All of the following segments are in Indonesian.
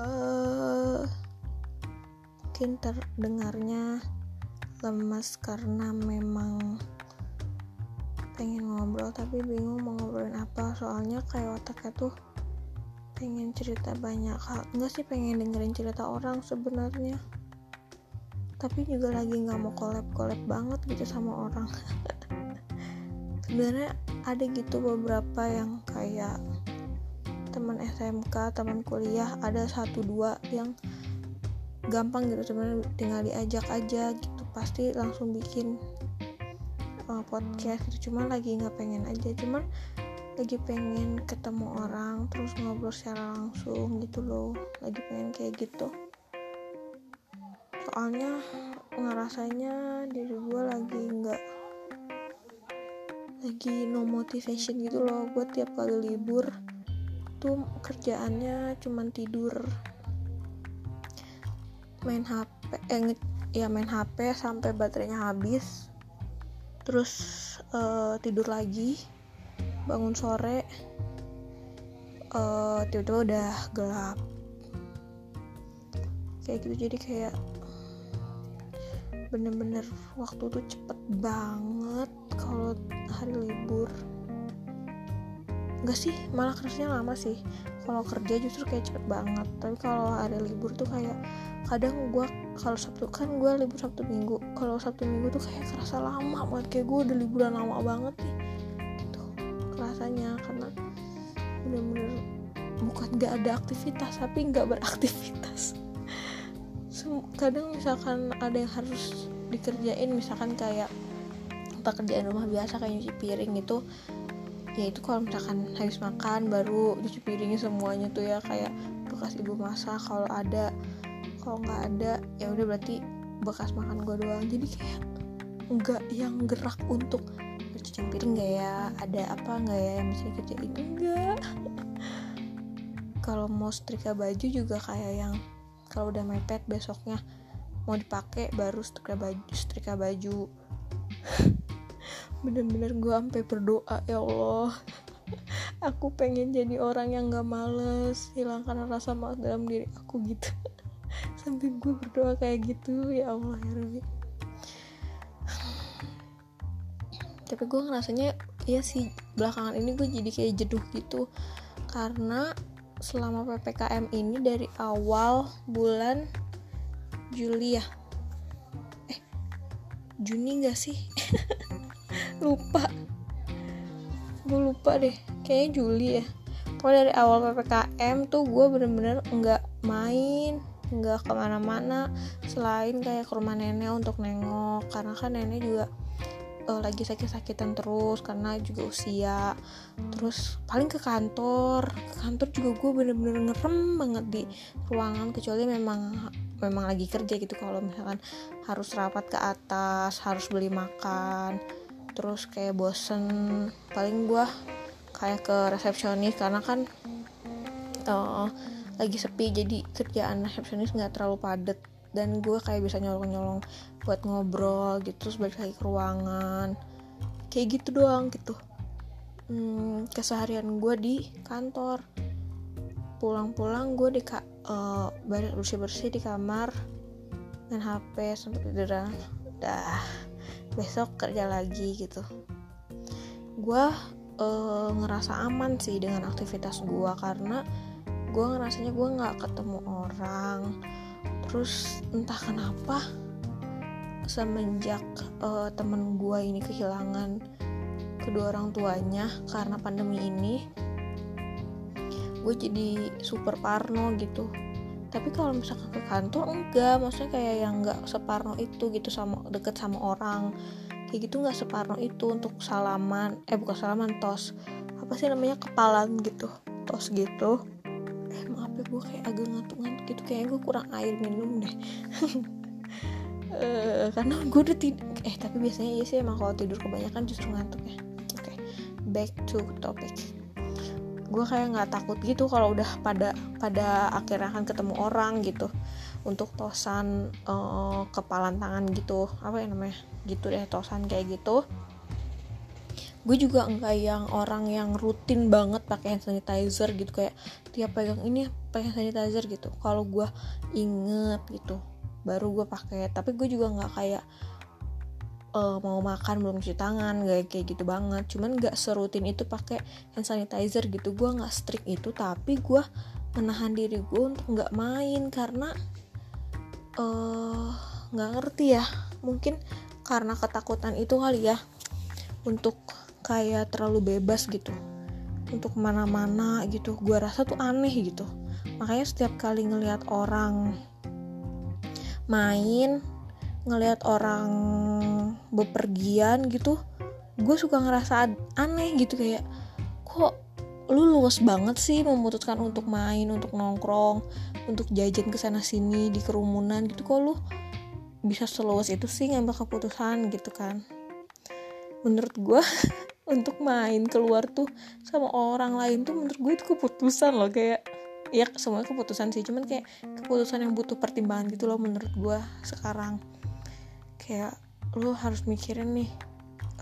uh, mungkin terdengarnya lemas karena memang pengen ngobrol tapi bingung mau ngobrolin apa. Soalnya kayak otaknya tuh pengen cerita banyak hal. Enggak sih pengen dengerin cerita orang sebenarnya. Tapi juga lagi nggak mau collab collab banget gitu sama orang. Sebenarnya ada gitu beberapa yang kayak teman SMK teman kuliah ada satu dua yang gampang gitu sebenarnya tinggal diajak aja gitu. Pasti langsung bikin uh, podcast gitu. Cuman lagi nggak pengen aja. Cuman lagi pengen ketemu orang terus ngobrol secara langsung gitu loh. Lagi pengen kayak gitu. Soalnya ngerasanya diri gue lagi nggak lagi no motivation gitu loh. Gue tiap kali libur tuh kerjaannya cuman tidur. Main HP eh ya main HP sampai baterainya habis. Terus uh, tidur lagi bangun sore. Uh, tiba-tiba udah gelap. Kayak gitu jadi kayak bener-bener waktu tuh cepet banget kalau hari libur enggak sih malah kerasnya lama sih. Kalau kerja justru kayak cepet banget. Tapi kalau hari libur tuh kayak kadang gue kalau sabtu kan gue libur sabtu minggu. Kalau sabtu minggu tuh kayak kerasa lama banget. Kayak gue udah liburan lama banget nih. Gitu kerasanya. Karena bener-bener bukan gak ada aktivitas tapi nggak beraktivitas. Kadang misalkan ada yang harus dikerjain misalkan kayak pekerjaan rumah biasa kayak nyuci piring gitu ya itu kalau misalkan habis makan baru cuci piringnya semuanya tuh ya kayak bekas ibu masak kalau ada kalau nggak ada ya udah berarti bekas makan gue doang. Jadi kayak nggak yang gerak untuk cuci piring nggak ya? Ada apa nggak ya yang bisa dikerjain? Enggak kalau mau setrika baju juga kayak yang kalau udah mepet besoknya mau dipakai baru setrika baju setrika baju bener-bener gue sampai berdoa ya Allah. Aku pengen jadi orang yang gak males hilangkan rasa malas dalam diri aku gitu. Sampai gue berdoa kayak gitu ya Allah ya Rabbi. Tapi gue ngerasanya iya sih belakangan ini gue jadi kayak jeduh gitu. Karena selama PPKM ini dari awal bulan Juli ya. Eh Juni gak sih lupa. Gue lupa deh. Kayaknya Juli ya. Pokoknya dari awal PPKM tuh gue bener-bener nggak main nggak ke mana-mana selain kayak ke rumah nenek untuk nengok. Karena kan nenek juga uh, lagi sakit-sakitan terus karena juga usia. Terus paling ke kantor. Ke kantor juga gue bener-bener ngerem banget di ruangan kecuali memang memang lagi kerja gitu. Kalau misalkan harus rapat ke atas harus beli makan terus kayak bosen. Paling gue kayak ke resepsionis karena kan uh, lagi sepi jadi kerjaan resepsionis nggak terlalu padat. Dan gue kayak bisa nyolong-nyolong buat ngobrol gitu terus balik lagi ke ruangan. Kayak gitu doang gitu. Hmm, keseharian gue di kantor. Pulang-pulang gue di uh, bersih-bersih di kamar main HP sampai tiduran. Dah besok kerja lagi gitu. Gue uh, ngerasa aman sih dengan aktivitas gue karena gue ngerasanya gue nggak ketemu orang. Terus entah kenapa semenjak uh, temen gue ini kehilangan kedua orang tuanya karena pandemi ini gue jadi super parno gitu tapi kalau misalkan ke kantor enggak. Maksudnya kayak yang nggak separno itu gitu sama deket sama orang. Kayak gitu nggak separno itu untuk salaman. Eh bukan salaman tos. Apa sih namanya? Kepalan gitu. Tos gitu. Eh maaf ya gue kayak agak ngantuk-ngantuk gitu. Kayaknya gue kurang air minum deh. Uh, karena gue udah tidur eh tapi biasanya ya sih emang kalau tidur kebanyakan justru ngantuk ya. Oke okay. back to topic gue kayak nggak takut gitu kalau udah pada pada akhirnya akan ketemu orang gitu. Untuk tosan uh, kepalan tangan gitu. Apa ya namanya? Gitu deh tosan kayak gitu. Gue juga enggak yang orang yang rutin banget pakai hand sanitizer gitu. Kayak tiap pegang ini pakai sanitizer gitu. Kalau gue inget gitu baru gue pakai. Tapi gue juga nggak kayak uh, mau makan belum cuci tangan gak kayak gitu banget. Cuman nggak serutin itu pakai hand sanitizer gitu. Gue nggak strict itu tapi gue menahan diri gue untuk nggak main karena uh, nggak ngerti ya. Mungkin karena ketakutan itu kali ya untuk kayak terlalu bebas gitu. Untuk mana-mana gitu. Gue rasa tuh aneh gitu. Makanya setiap kali ngelihat orang main ngelihat orang bepergian gitu gue suka ngerasa aneh gitu kayak kok lu luas banget sih memutuskan untuk main untuk nongkrong untuk jajan ke sana sini di kerumunan gitu kok lu bisa seluas itu sih ngambil keputusan gitu kan. Menurut gue untuk main keluar tuh sama orang lain tuh menurut gue itu keputusan loh kayak ya semua keputusan sih cuman kayak keputusan yang butuh pertimbangan gitu loh menurut gue sekarang. Kayak lu harus mikirin nih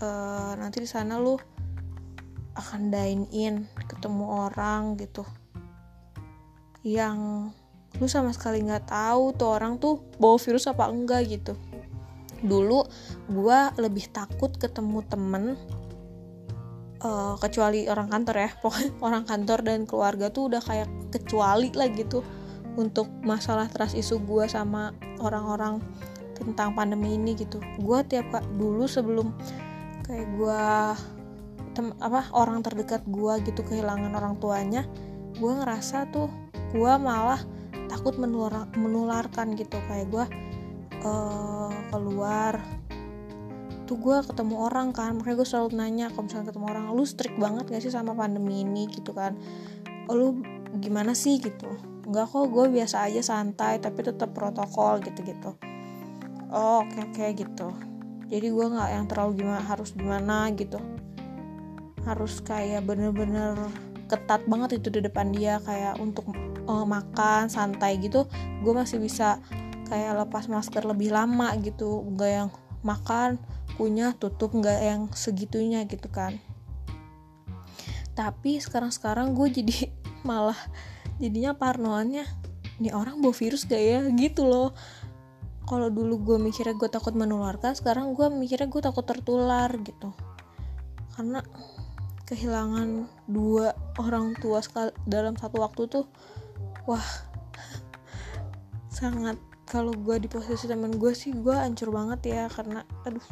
uh, nanti di sana lu akan dine in ketemu orang gitu. Yang lu sama sekali nggak tahu tuh orang tuh bawa virus apa enggak gitu. Dulu gue lebih takut ketemu temen uh, kecuali orang kantor ya pokoknya orang kantor dan keluarga tuh udah kayak kecuali lah gitu untuk masalah trust isu gue sama orang-orang tentang pandemi ini gitu. Gue tiap dulu sebelum kayak gue apa orang terdekat gue gitu kehilangan orang tuanya gue ngerasa tuh gue malah takut menular menularkan gitu. Kayak gue uh, keluar tuh gue ketemu orang kan. Makanya gue selalu nanya kalau misalnya ketemu orang lu strict banget gak sih sama pandemi ini? Gitu kan. Lu gimana sih? Gitu. Enggak kok gue biasa aja santai tapi tetap protokol gitu gitu oh oke okay, okay, gitu. Jadi gue nggak yang terlalu gimana harus gimana gitu. Harus kayak bener-bener ketat banget itu di depan dia kayak untuk uh, makan santai gitu gue masih bisa kayak lepas masker lebih lama gitu. Nggak yang makan punya tutup nggak yang segitunya gitu kan. Tapi sekarang-sekarang gue jadi malah jadinya parnoannya ini orang bawa virus gak ya? Gitu loh kalau dulu gue mikirnya gue takut menularkan sekarang gue mikirnya gue takut tertular gitu. Karena kehilangan dua orang tua sekali dalam satu waktu tuh wah sangat kalau gue di posisi temen gue sih gue hancur banget ya karena aduh.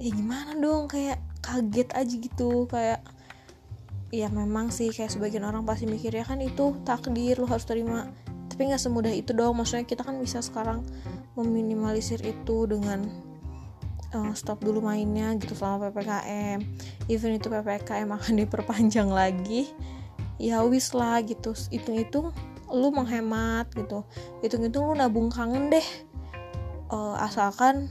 Ya gimana dong kayak kaget aja gitu kayak ya memang sih kayak sebagian orang pasti mikir ya kan itu takdir lo harus terima tapi nggak semudah itu dong. Maksudnya kita kan bisa sekarang meminimalisir itu dengan uh, stop dulu mainnya gitu selama ppkm even itu ppkm akan diperpanjang lagi ya wis lah gitu. Hitung-hitung lu menghemat gitu. Hitung-hitung lu nabung kangen deh. Uh, asalkan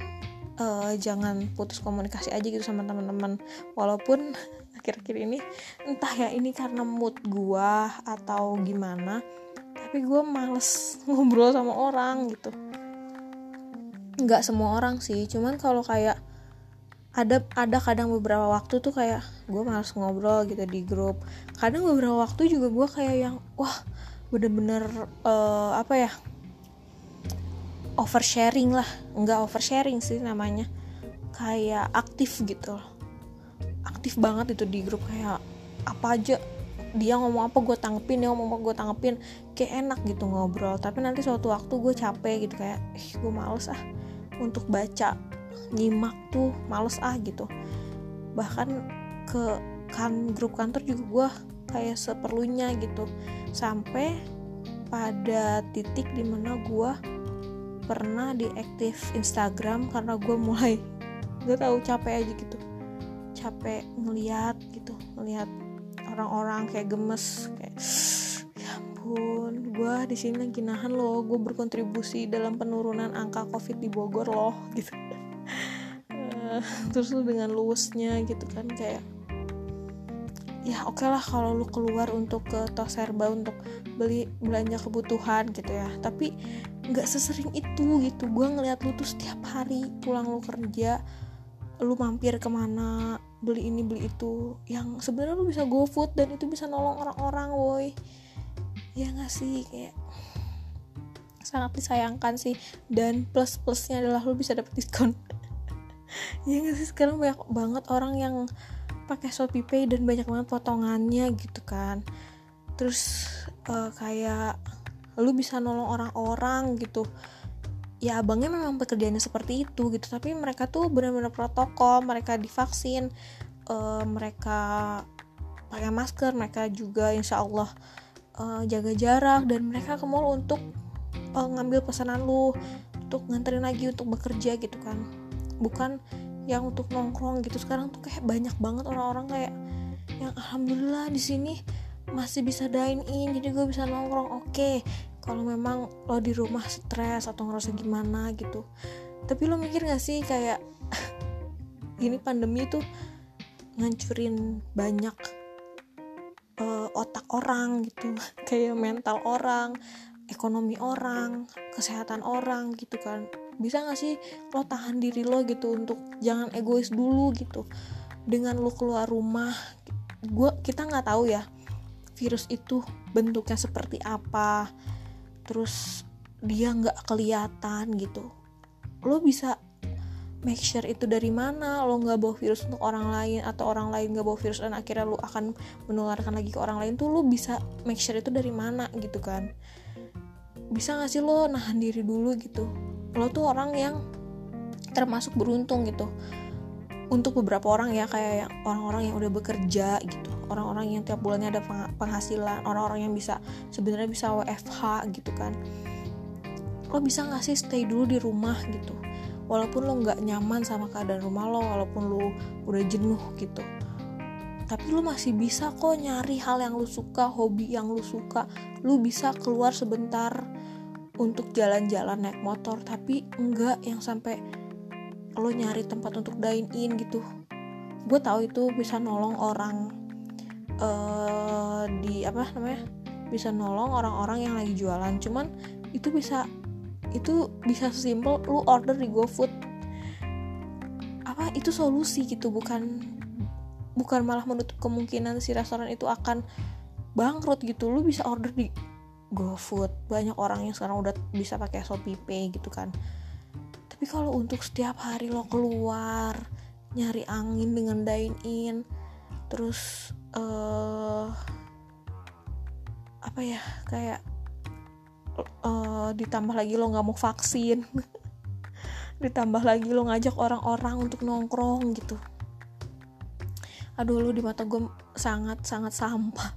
uh, jangan putus komunikasi aja gitu sama teman-teman. Walaupun akhir-akhir ini entah ya ini karena mood gua atau gimana tapi gue males ngobrol sama orang gitu. Nggak semua orang sih cuman kalau kayak ada ada kadang beberapa waktu tuh kayak gue males ngobrol gitu di grup. Kadang beberapa waktu juga gue kayak yang wah bener-bener uh, apa ya oversharing lah. Nggak oversharing sih namanya. Kayak aktif gitu. Aktif banget itu di grup kayak apa aja dia ngomong apa gue tanggepin dia ngomong apa gue tanggepin. Kayak enak gitu ngobrol. Tapi nanti suatu waktu gue capek gitu kayak eh gue males ah untuk baca nyimak tuh males ah gitu. Bahkan ke kan grup kantor juga gue kayak seperlunya gitu. Sampai pada titik di mana gue pernah diaktif Instagram karena gue mulai gak tahu capek aja gitu. Capek ngeliat gitu ngeliat orang-orang kayak gemes kayak ya ampun gue di sini lagi nahan loh gue berkontribusi dalam penurunan angka covid di Bogor loh gitu. Uh, terus lu dengan luwesnya gitu kan kayak ya oke okay lah kalau lu keluar untuk ke tos serba untuk beli belanja kebutuhan gitu ya. Tapi nggak sesering itu gitu gue ngeliat lu tuh setiap hari pulang lu kerja lu mampir ke mana beli ini beli itu. Yang sebenarnya lu bisa go food dan itu bisa nolong orang-orang woi. Ya nggak sih? Kayak sangat disayangkan sih. Dan plus plusnya adalah lu bisa dapet diskon. Ya nggak sih? Sekarang banyak banget orang yang pakai Shopee Pay dan banyak banget potongannya gitu kan. Terus uh, kayak lu bisa nolong orang-orang gitu ya abangnya memang pekerjaannya seperti itu gitu. Tapi mereka tuh benar-benar protokol mereka divaksin uh, mereka pakai masker mereka juga insya Allah uh, jaga jarak dan mereka ke mall untuk uh, ngambil pesanan lu untuk nganterin lagi untuk bekerja gitu kan. Bukan yang untuk nongkrong gitu. Sekarang tuh kayak banyak banget orang-orang kayak yang alhamdulillah di sini masih bisa dine in jadi gue bisa nongkrong. Oke okay, kalau memang lo di rumah stres atau ngerasa gimana gitu. Tapi lo mikir gak sih kayak ini pandemi tuh ngancurin banyak uh, otak orang gitu. Kayak mental orang ekonomi orang kesehatan orang gitu kan. Bisa gak sih lo tahan diri lo gitu untuk jangan egois dulu gitu. Dengan lo keluar rumah gue kita nggak tahu ya virus itu bentuknya seperti apa terus dia nggak kelihatan gitu. Lo bisa make sure itu dari mana lo nggak bawa virus untuk orang lain atau orang lain nggak bawa virus dan akhirnya lo akan menularkan lagi ke orang lain tuh lo bisa make sure itu dari mana gitu kan. Bisa nggak sih lo nahan diri dulu gitu? Lo tuh orang yang termasuk beruntung gitu untuk beberapa orang ya kayak orang-orang yang udah bekerja gitu. Orang-orang yang tiap bulannya ada penghasilan orang-orang yang bisa sebenarnya bisa WFH gitu kan. Lo bisa nggak sih stay dulu di rumah gitu? Walaupun lo nggak nyaman sama keadaan rumah lo walaupun lo udah jenuh gitu. Tapi lo masih bisa kok nyari hal yang lo suka hobi yang lo suka. Lo bisa keluar sebentar untuk jalan-jalan naik motor tapi enggak yang sampai lo nyari tempat untuk dine in gitu. Gue tahu itu bisa nolong orang uh, di apa namanya bisa nolong orang-orang yang lagi jualan. Cuman itu bisa itu bisa simpel lu order di GoFood. Apa itu solusi gitu bukan bukan malah menutup kemungkinan si restoran itu akan bangkrut gitu. Lu bisa order di GoFood. Banyak orang yang sekarang udah bisa pakai Shopee Pay gitu kan tapi kalau untuk setiap hari lo keluar nyari angin dengan dine in terus uh, apa ya kayak uh, ditambah lagi lo nggak mau vaksin ditambah lagi lo ngajak orang-orang untuk nongkrong gitu. Aduh lo di mata gue sangat sangat sampah.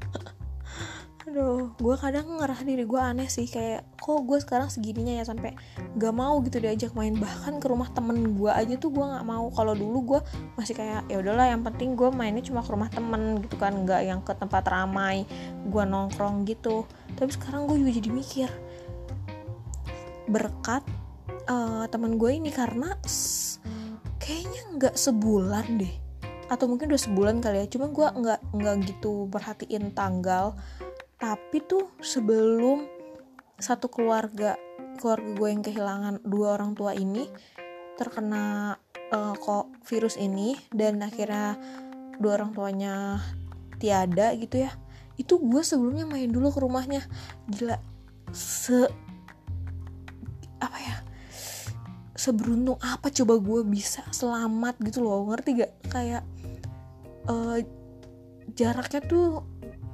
Aduh gue kadang ngerah diri gue aneh sih kayak kok gue sekarang segininya ya sampai gak mau gitu diajak main. Bahkan ke rumah temen gue aja tuh gue nggak mau. Kalau dulu gue masih kayak ya udahlah yang penting gue mainnya cuma ke rumah temen gitu kan. Nggak yang ke tempat ramai gue nongkrong gitu. Tapi sekarang gue juga jadi mikir berkat uh, temen gue ini karena kayaknya nggak sebulan deh. Atau mungkin udah sebulan kali ya. Cuma gue nggak nggak gitu perhatiin tanggal. Tapi tuh sebelum satu keluarga keluarga gue yang kehilangan dua orang tua ini terkena uh, kok virus ini dan akhirnya dua orang tuanya tiada gitu ya. Itu gue sebelumnya main dulu ke rumahnya. Gila se apa ya seberuntung apa coba gue bisa selamat gitu loh. Ngerti gak? Kayak uh, jaraknya tuh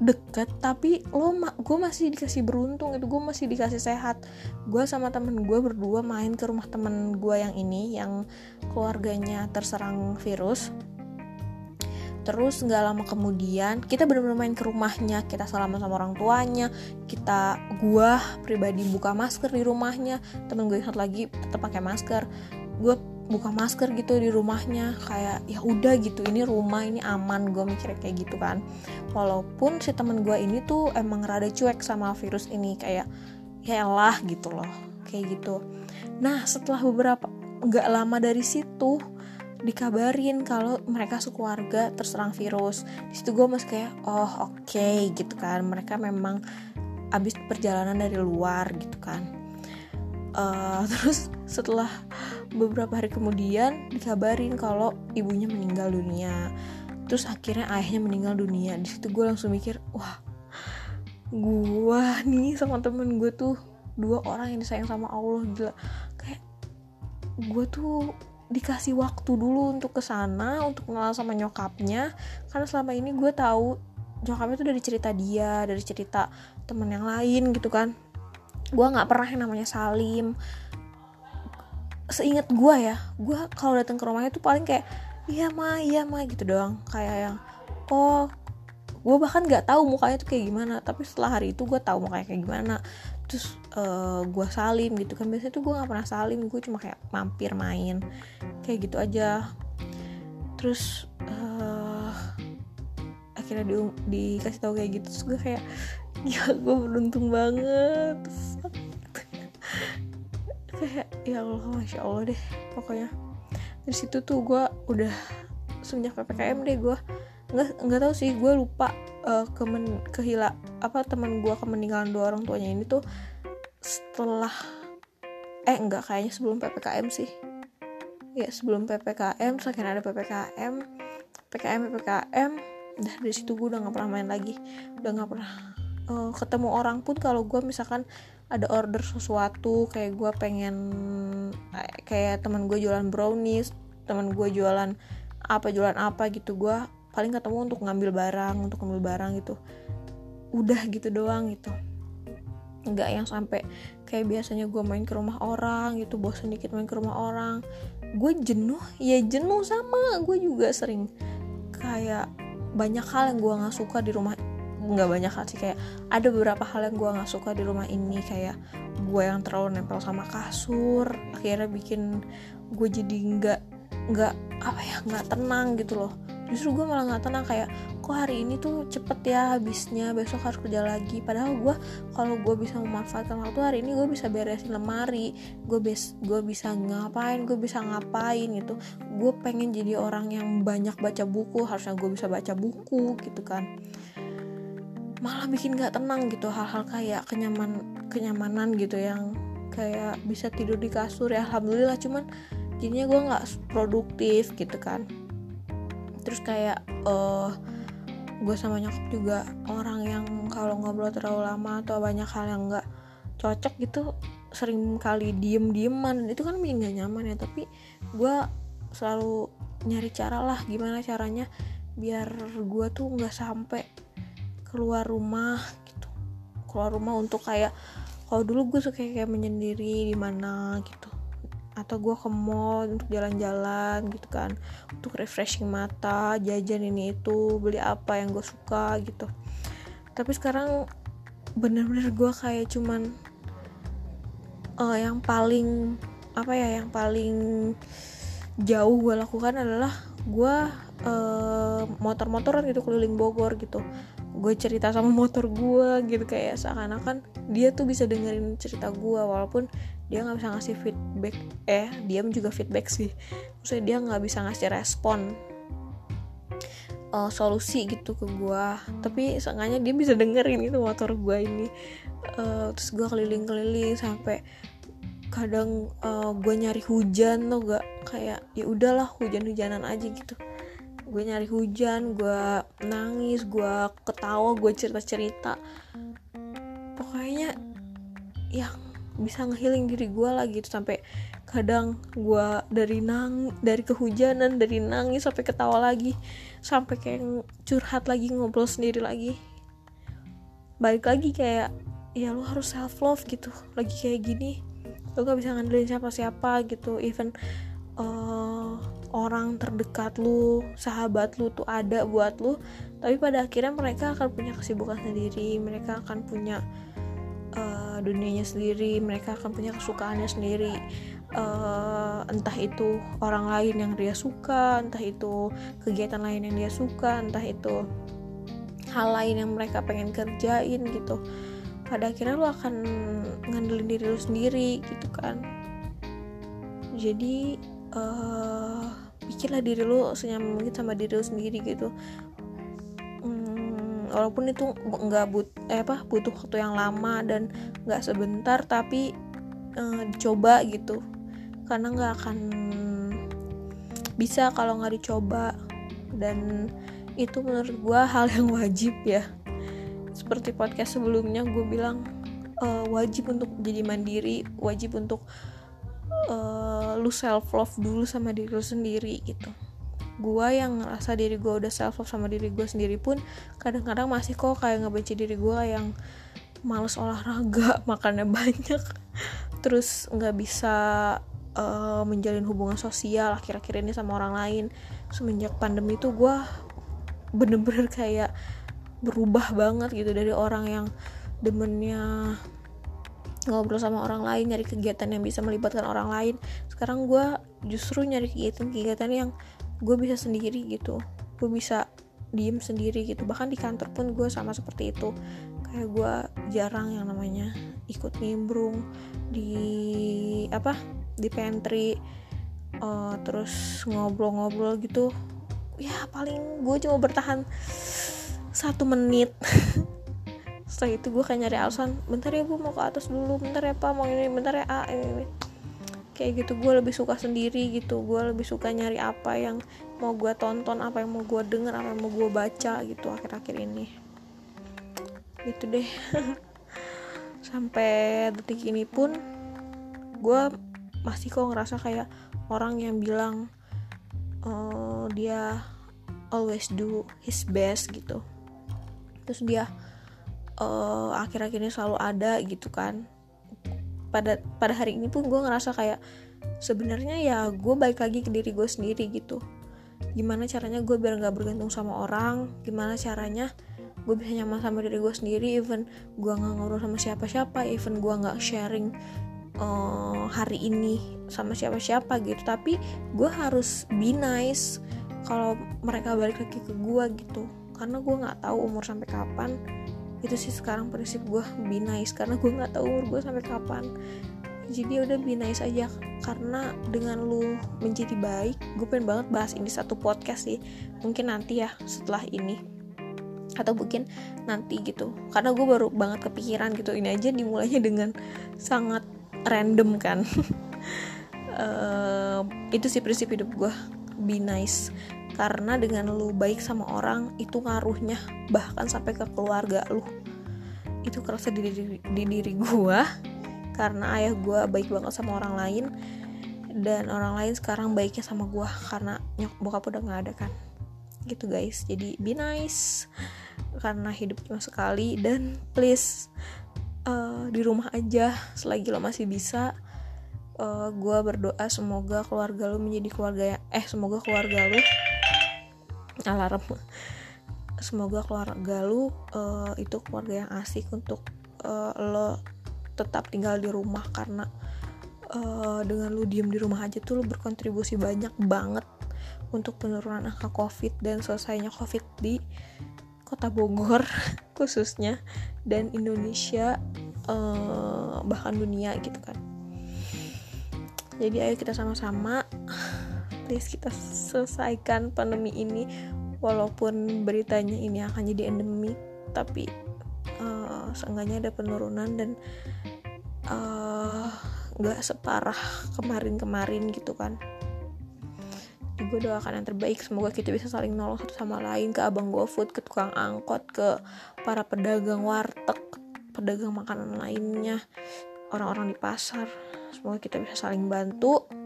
deket tapi lo ma gue masih dikasih beruntung itu gue masih dikasih sehat. Gue sama temen gue berdua main ke rumah temen gue yang ini yang keluarganya terserang virus. Terus nggak lama kemudian kita benar-benar main ke rumahnya kita salaman sama orang tuanya kita gue pribadi buka masker di rumahnya temen gue yang satu lagi tetap pakai masker. Gue buka masker gitu di rumahnya kayak ya udah gitu ini rumah ini aman gue mikirnya kayak gitu kan. Walaupun si temen gue ini tuh emang rada cuek sama virus ini kayak ya lah gitu loh kayak gitu. Nah setelah beberapa nggak lama dari situ dikabarin kalau mereka sekeluarga terserang virus. Di situ gue masih kayak oh oke okay, gitu kan. Mereka memang abis perjalanan dari luar gitu kan uh, terus setelah beberapa hari kemudian dikabarin kalau ibunya meninggal dunia. Terus akhirnya ayahnya meninggal dunia. Di situ gue langsung mikir wah gue nih sama temen gue tuh dua orang yang disayang sama Allah gila. Kayak gue tuh dikasih waktu dulu untuk ke sana untuk kenal sama nyokapnya. Karena selama ini gue tahu nyokapnya tuh dari cerita dia dari cerita temen yang lain gitu kan gue nggak pernah yang namanya Salim. Seingat gue ya gue kalau datang ke rumahnya tuh paling kayak iya ma iya ma gitu doang. Kayak yang oh gue bahkan nggak tahu mukanya tuh kayak gimana tapi setelah hari itu gue tahu mukanya kayak gimana. Terus uh, eh, gue salim gitu kan. Biasanya tuh gue nggak pernah salim gue cuma kayak mampir main. Kayak gitu aja. Terus uh, akhirnya di, dikasih tahu kayak gitu. Terus gue kayak ya gue beruntung banget. Kayak ya Allah masya Allah deh pokoknya. Dari situ tuh gue udah semenjak ppkm deh gue nggak nggak tahu sih gue lupa uh, kemen kehila apa teman gue kemeninggalan dua orang tuanya ini tuh setelah eh enggak kayaknya sebelum ppkm sih. Ya sebelum ppkm saking ada ppkm ppkm ppkm udah dari situ gue udah nggak pernah main lagi. Udah nggak pernah uh, ketemu orang pun kalau gue misalkan ada order sesuatu kayak gue pengen eh, kayak teman gue jualan brownies teman gue jualan apa jualan apa gitu gue paling ketemu untuk ngambil barang untuk ngambil barang gitu. Udah gitu doang gitu. Nggak yang sampai kayak biasanya gue main ke rumah orang gitu bosan dikit main ke rumah orang. Gue jenuh ya jenuh sama. Gue juga sering kayak banyak hal yang gue nggak suka di rumah nggak banyak hal sih. Kayak ada beberapa hal yang gue nggak suka di rumah ini. Kayak gue yang terlalu nempel sama kasur akhirnya bikin gue jadi nggak nggak apa ya nggak tenang gitu loh. Justru gue malah nggak tenang kayak kok hari ini tuh cepet ya habisnya besok harus kerja lagi. Padahal gue kalau gue bisa memanfaatkan waktu hari ini gue bisa beresin lemari gue bes gue bisa ngapain gue bisa ngapain gitu. Gue pengen jadi orang yang banyak baca buku harusnya gue bisa baca buku gitu kan malah bikin gak tenang gitu hal-hal kayak kenyaman kenyamanan gitu yang kayak bisa tidur di kasur ya alhamdulillah. Cuman jadinya gue nggak produktif gitu kan. Terus kayak uh, gue sama nyokap juga orang yang kalau ngobrol terlalu lama atau banyak hal yang nggak cocok gitu sering kali diem dieman itu kan bikin gak nyaman ya tapi gue selalu nyari cara lah gimana caranya biar gue tuh nggak sampai keluar rumah gitu. Keluar rumah untuk kayak kalau dulu gue suka kayak menyendiri di mana gitu. Atau gue ke mall untuk jalan-jalan gitu kan. Untuk refreshing mata jajan ini itu beli apa yang gue suka gitu. Tapi sekarang bener-bener gue kayak cuman uh, yang paling apa ya yang paling jauh gue lakukan adalah gue uh, motor-motoran gitu keliling Bogor gitu gue cerita sama motor gue gitu kayak seakan-akan dia tuh bisa dengerin cerita gue walaupun dia nggak bisa ngasih feedback. Eh dia juga feedback sih. Maksudnya dia nggak bisa ngasih respon uh, solusi gitu ke gue tapi seenggaknya dia bisa dengerin itu motor gue ini. Uh, terus gue keliling-keliling sampai kadang uh, gue nyari hujan tuh gak kayak ya udahlah hujan-hujanan aja gitu gue nyari hujan gue nangis gue ketawa gue cerita cerita pokoknya yang bisa ngehealing diri gue lah gitu. Sampai kadang gue dari nang dari kehujanan dari nangis sampai ketawa lagi. Sampai kayak curhat lagi ngobrol sendiri lagi. Balik lagi kayak ya lo harus self love gitu. Lagi kayak gini lo gak bisa ngandelin siapa siapa gitu. Even uh, orang terdekat lu sahabat lu tuh ada buat lu. Tapi pada akhirnya mereka akan punya kesibukan sendiri mereka akan punya uh, dunianya sendiri mereka akan punya kesukaannya sendiri. Uh, entah itu orang lain yang dia suka entah itu kegiatan lain yang dia suka entah itu hal lain yang mereka pengen kerjain gitu. Pada akhirnya lu akan ngandelin diri lu sendiri gitu kan. Jadi uh, bikinlah diri lu senyaman mungkin sama diri lu sendiri gitu. Hmm, walaupun itu nggak but eh apa butuh waktu yang lama dan nggak sebentar tapi uh, dicoba gitu. Karena nggak akan bisa kalau nggak dicoba. Dan itu menurut gue hal yang wajib ya. Seperti podcast sebelumnya gue bilang uh, wajib untuk jadi mandiri wajib untuk lu self love dulu sama diri lu sendiri gitu. Gue yang ngerasa diri gue udah self love sama diri gue sendiri pun kadang-kadang masih kok kayak ngebenci diri gue yang males olahraga makannya banyak terus nggak bisa uh, menjalin hubungan sosial akhir-akhir ini sama orang lain. Semenjak pandemi tuh gue bener-bener kayak berubah banget gitu dari orang yang demennya ngobrol sama orang lain nyari kegiatan yang bisa melibatkan orang lain sekarang gue justru nyari kegiatan-kegiatan yang gue bisa sendiri gitu. Gue bisa diem sendiri gitu. Bahkan di kantor pun gue sama seperti itu. Kayak gue jarang yang namanya ikut nimbrung di apa di pantry uh, terus ngobrol-ngobrol gitu. Ya paling gue cuma bertahan satu menit. Setelah itu gue kayak nyari alasan bentar ya gue mau ke atas dulu. Bentar ya pak mau ini bentar ya a ini, ini kayak gitu gue lebih suka sendiri gitu. Gue lebih suka nyari apa yang mau gue tonton apa yang mau gue denger apa yang mau gue baca gitu akhir-akhir ini. Gitu deh. Sampai detik ini pun gue masih kok ngerasa kayak orang yang bilang uh, dia always do his best gitu. Terus dia uh, akhir-akhir ini selalu ada gitu kan pada pada hari ini pun gue ngerasa kayak sebenarnya ya gue baik lagi ke diri gue sendiri gitu. Gimana caranya gue biar nggak bergantung sama orang? Gimana caranya gue bisa nyaman sama diri gue sendiri? Even gue nggak ngobrol sama siapa-siapa even gue nggak sharing uh, hari ini sama siapa-siapa gitu. Tapi gue harus be nice kalau mereka balik lagi ke gue gitu. Karena gue nggak tahu umur sampai kapan itu sih sekarang prinsip gue be nice. Karena gue nggak tahu umur gue sampai kapan. Jadi udah be nice aja. Karena dengan lu menjadi baik gue pengen banget bahas ini satu podcast sih. Mungkin nanti ya setelah ini. Atau mungkin nanti gitu. Karena gue baru banget kepikiran gitu. Ini aja dimulainya dengan sangat random kan. Uh, itu sih prinsip hidup gue be nice karena dengan lu baik sama orang itu ngaruhnya bahkan sampai ke keluarga lu. Itu kerasa di diri, di diri gue karena ayah gue baik banget sama orang lain dan orang lain sekarang baiknya sama gue karena nyok bokap udah nggak ada kan. Gitu guys jadi be nice karena hidup cuma sekali dan please uh, di rumah aja selagi lo masih bisa. Uh, eh, gue berdoa semoga keluarga lo menjadi keluarga yang eh semoga keluarga lo alarm semoga keluarga lu uh, itu keluarga yang asik untuk uh, lo tetap tinggal di rumah karena uh, dengan lu diem di rumah aja tuh lu berkontribusi banyak banget untuk penurunan angka covid dan selesainya covid di kota Bogor khususnya dan Indonesia uh, bahkan dunia gitu kan. Jadi ayo kita sama-sama please kita selesaikan pandemi ini walaupun beritanya ini akan jadi endemi tapi uh, seenggaknya ada penurunan dan uh, separah kemarin-kemarin gitu kan. Gue doakan yang terbaik semoga kita bisa saling nolong satu sama lain ke abang GoFood ke tukang angkot ke para pedagang warteg pedagang makanan lainnya orang-orang di pasar. Semoga kita bisa saling bantu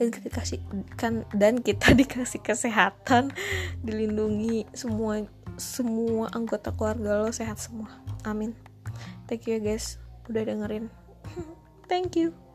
dan kita kasih kan dan kita dikasih kesehatan dilindungi semua semua anggota keluarga lo sehat semua. Amin. Thank you ya guys udah dengerin. Thank you